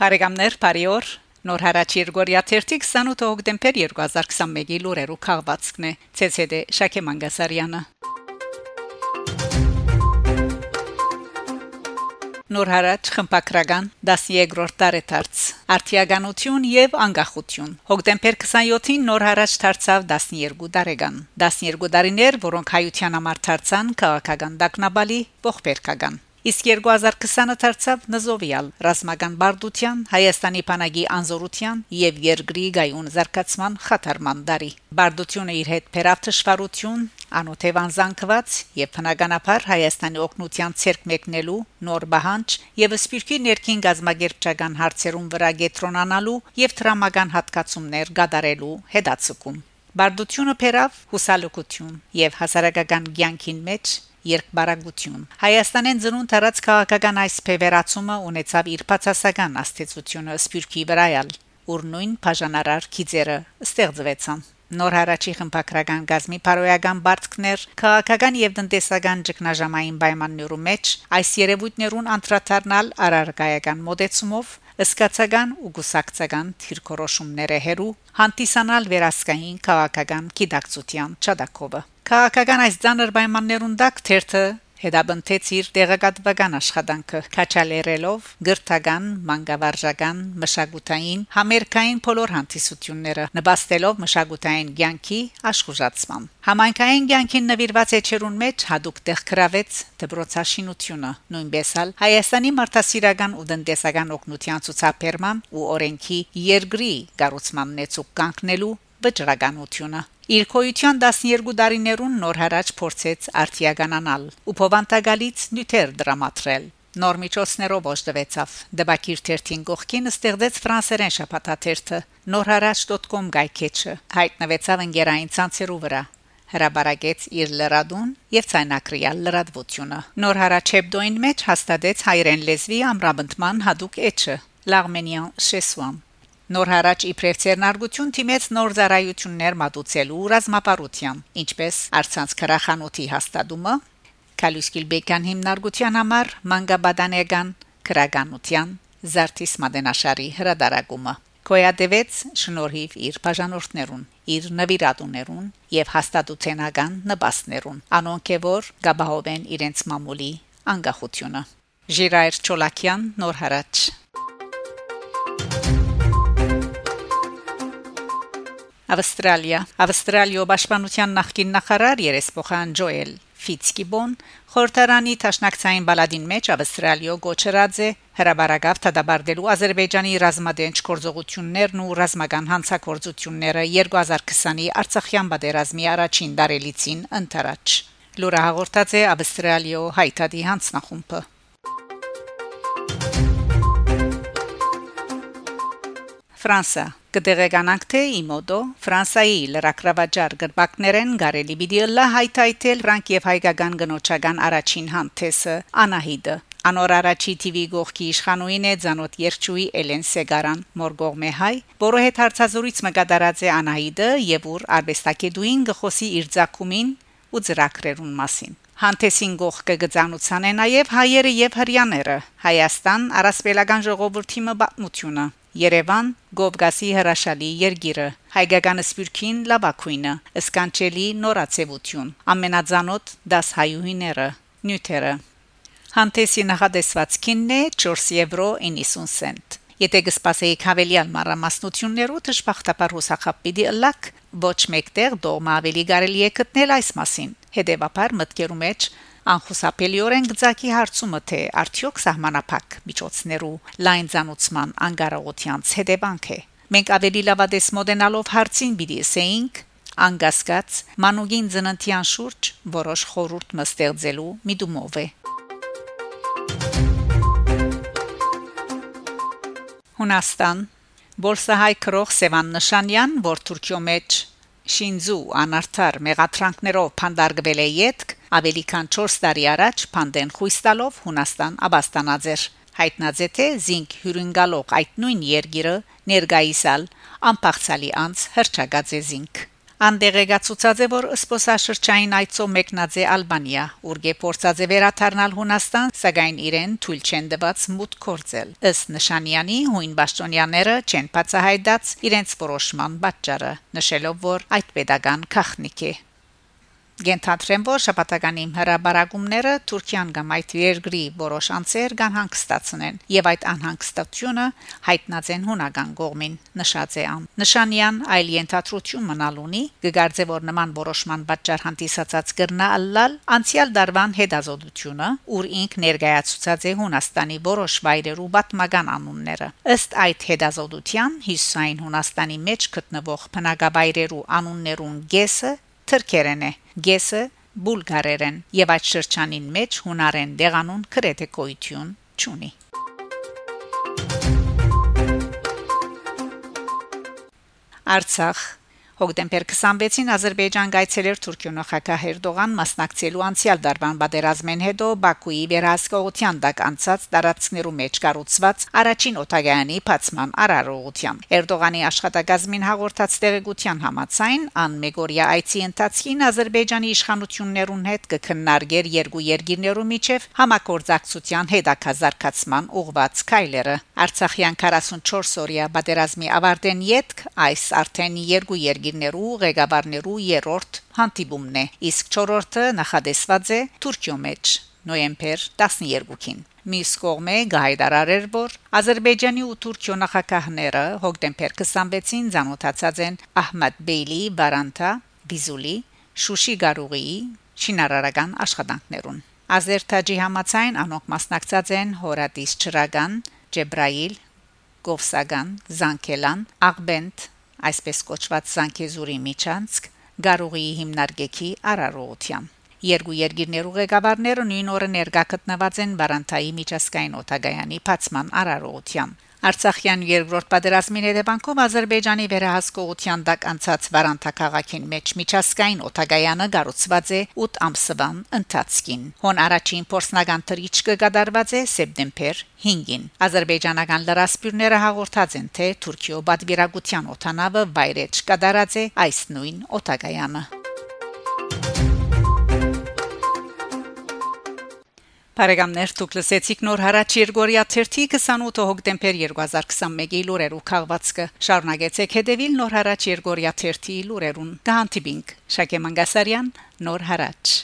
Բարեկամներ, բարիօր։ Նոր հարաճ Երգորիա 28 հոկտեմբեր 2021-ի լուրերու քաղվածքն է։ ՑՍԴ Շակե Մանգասարյանը։ Նոր հարաճ խմպակրական 12-րդ տարեթարց Արտիագանություն եւ անկախություն Հոկտեմբեր 27-ին նոր հարաճ դարձավ 12 տարեկան 12 տարիներ որոնք հայության համար դարձան քաղաքական դակնաբալի ողբերգական Իսկ 2020-ը դարձավ նզովիալ ռազմական բարդության, Հայաստանի բանակի անզորության եւ երկրի գայուն զարգացման խաթարման դարի։ Բարդությունը իր հետ բերավ թշվառություն, անօթևան զանգված եւ բնականաբար Հայաստանի օկնության ցերկ մեկնելու նոր բահանջ եւ սպիրկի ներքին գազագերբչական հարցերուն վրա գետրոնանալու եւ դրամական հատկացումներ գդարելու հետացկում։ Բարդությունը բերավ հուսալուկություն եւ հասարակական ցանկին մեջ երկբարագություն Հայաստանեն ծնունդ առած քաղաքական այս փեվերացումը ունեցավ իր բացասական աստեցությունը սպյուրքի վրայալ ուր նույն բաժանարար քիծերը ստեղծվեցան Նոր հարաճի խմբակրական գազմի բարոյական բարձկներ քաղաքական եւ տնտեսական ճգնաժամային պայմաններու մեջ այս երևույթներուն անդրադառնալ արարգայական մոդեցումով ըսկացական ու գուսակցական թիրքորոշումները հերու հանդիսանալ վերասկային քաղաքական գիտակցության չադակովը Քաղաքական այս ցաներ պայմաններուն դակ թերթը հետաբնթեց իր տեղեկատվական աշխատանքը քաչալերելով գրթական, մանկավարժական, մշակութային, համերգային բոլոր հանդիսությունները, նպաստելով մշակութային ցանկի աշխուժացման։ Համայնքային ցանկին նվիրված էջերուն մեջ հadoop տեղ գրավեց դբրոցաշինությունը, նույնպես ալ Հայաստանի մարդասիրական ու տնտեսական օգնության ցուցաբերման ու օրենքի երկրի գառուցման նեցուկ կանգնելու վճռականությունը Իր քոյության 12 տարիներուն նոր հարաճ փորձեց արտիականանալ ու փովանտագալից նյութեր դրամատրել նոր միջոցներով ոչտվեցավ դեպակիր թերթին գողքին ստեղծեց ֆրանսերեն շփաթաթերթը norharach.com գայքեչը հայտնվեցավ ընկերային ցանցերու վրա հրաբարագեց իր լրադուն եւ ցայնակրիալ լրատվությունը նոր հարաչեբդոին մեջ հաստատեց հայրեն լեզվի ամրապնդման հadoop էջը l'arménien chez soi Նոր հարաճ իբրև ցերնարգություն թիմեց նոր զարայություններ մատուցելու ռազմապարության, ինչպես արցանց քրախանութի հաստատումը, Կալուսկիլբեկյան հիմնարկության համար մանգաբադանեգան քրագանության Զարտիս Մադենաշարի հրադարագումը Կոյադևեց շնորհիվ իր բաժանորդներուն, իր նվիրատուներուն եւ հաստատութենական նպաստներուն, անոնք որ գաբահովեն իրենց մամուլի անկախությունը։ Ժիրայր Չոլակյան նոր հարաճ Ավստրալիա Ավստրալիո Պաշտպանության նախկին նախարար երեսփոխան Ջոել Ֆիցկիբոն խորհրդարանի Տաշնակցային բալադին մեջ Ավստրալիո գոչրաձե հրաբարագավ դադարդելու Ադրբեջանի ռազմադենչ գործողություններն ու ռազմական հանցակործությունները 2020-ի Արցախյան պատերազմի առաջին դարելիցին ընթരാճ լուրահաղորդած է Ավստրալիո հայտարարի հանձնախումբը Ֆրանսա Կդեղեկանանք թե իմոդո Ֆրանսայի լրակրավաճար գրբակներեն Գարելի Բիդիլլա հայտայտել ֆրանկ եւ հայկական գնոճական առաջին հանդեսը Անահիդը Անոր առաջի TV գողքի իշխանուին է ցանոթ Երջուի Էլեն Սեգարան Մորգոմե հայ, որը հետ հարցազրույց մկադարած է Անահիդը եւ ուր արբեստակեդուին գխոսի իր ցակումին ու ծրակրերուն մասին։ Հանդեսին գող կգծանուցան է նաև հայերը եւ հрьяաները։ Հայաստան առասպելական ժողովրդի մտությունը Երևան Գովգասի հրաշալի երգիրը հայկական սպյուրքին լավակույնը սկանչելի նորացեվություն ամենածանոթ դաս հայուհիները նյութերը Հանտեսի նախադեсвացքինն է 4 եվրո 90 սենտ Եթե գսպասեիք հավելյալ մանրամասնություններով դժբախտաբար հուսախապ պիտի լակ ոչ մեկտեղ դողմա ավելի կարելի է գտնել այս մասին հետեւաբար մտքերու մեջ անխուսափելիորեն գծակի հարցումը թե արդյոք սահմանափակ միջոցներու լայն ցանուցման անկարողության հետևանք է մենք ավելի լավադես մոդենալով հարցին պիտի ասեինք անգասկած մանուգին ծննդյան շուրջ որոշ խորուրդ մստեղծելու միտումով է Հունաստան Բոլսահայ քրող Սևան Նշանյան, որ Թուրքիո մեջ Շինզու անարթար մեղատրանքներով փանդարգվել է յետք ավելի քան 4 տարի առաջ փանդեն խույս տալով Հունաստան աբաստանած էր հայտնած է թե զինք հյուրընկալող այդ նույն երգիրը ներգայիսալ անփախցալի անց հրճագած է զինք Անդեղեկացուցած է որ սփոսաշրջային այցո մեկնած է Ալբանիա, ուրգե փորձած է վերաթարնալ Հունաստան, սակայն իրեն թույլ չեն տված մուտք կորցել։ Ըստ Նշանյանի հույն պաշտոնյաները չեն բացահայտած իրենց որոշման պատճառը, նշելով որ այդ pedagogan քախնիկ է Գենթադրեմ որ շաբաթականի հրաբարակումները Թուրքիան կամ այդ երկրի որոշ անձեր կան հանգստացնեն եւ այդ անհանգստությունը հայտնած են հունական կողմին նշած է ան նշանյան այլ ենթադրություն մնալունի գգարձե որ նման որոշման պատճառ հանդիսացած գրնա ալլալ անցյալ դարվան հետազոտությունը ուր ինք ներկայացուցած է Հունաստանի որոշ վայրերու պատմական անունները ըստ այդ հետազոտության հիսային Հունաստանի մեջ գտնվող բնակավայրերու անուններուն գեսը թրքերեն է գեսը բուլգարերեն եւ այդ շրջանին մեջ հունարեն դեղանուն քրեթե կոյություն չունի Արցախ Հոկտեմբեր 26-ին Ադրբեջան գայցելեր Թուրքիո նախագահ Էրդողան մասնակցելու անցյալ դարբան բادرազմեն հետո Բաքուի վերահսկողության տակ անցած տարածքներու մեջ կառուցված առաջին օտագայանի բացման արարողության։ Էրդողանի աշխատակազմին հաղորդած տեղեկության համաձայն ան Մեգորիա այցի ընթացքին Ադրբեջանի իշխանություններուն հետ կքննարկեր երկու երկիրներու միջև համագործակցության հետակազարկացման ուղված քայլերը։ Արցախյան 44 օրյա բادرազմի ավարտեն յետք այս արդեն երկու երկիր երկիրներու ղեկավարներու երրորդ հանդիպումն է իսկ չորրորդը նախադեсված է Թուրքիո մեջ նոյեմբեր 12-ին Միս կողմը գայդարարեր որ Ադրբեջանի ու Թուրքիո նախագահները հոկտեմբեր 26-ին ցանոթացած են Ահմեդ Բեյլի Բարանտա Բիզուլի Շուշի Գարուղի շինարարական աշխատանքներուն Ազերտաջի համացայն անոնք մասնակցած են Հորատիս Չրագան Ջեբրայիլ Գովսագան Զանկելան Աղբենտ այսպես կոչված Զանկեզուրի միջանցք Գարուղի հիմնարկեքի արարողությամբ Երկու երկիրներու ղեկավարները նույն օրը ներկա գտնված են Բարանտայի միջազգային օտագայանի բացման արարողությամբ Արցախյան երկրորդ պատերազմի ներդեպանքով Ադրբեջանի վերահսկողության տակ անցած Վարանթա քաղաքին մեջ միջազգային օթագայանը գառուցված է 8 ամսվան ընթացքին։ Հոն առաջին փորձնական թրիչկը կդարված է սեպտեմբեր 5-ին։ Ադրբեջանական լրասպյուրները հաղորդած են, թե Թուրքիո բադբիրագության օթանավը վայրեջ կդարած է այս նույն օթագայանը։ Բարեկամներ դուք լսեցիք նոր հարաճ Երգորիա 30 28 հոկտեմբեր 2021-ի լուրերու քաղվածքը շարունակեցեք հետևել նոր հարաճ Երգորիա 30 լուրերուն կհանդիպինք Շակե Մանգասարյան նոր հարաճ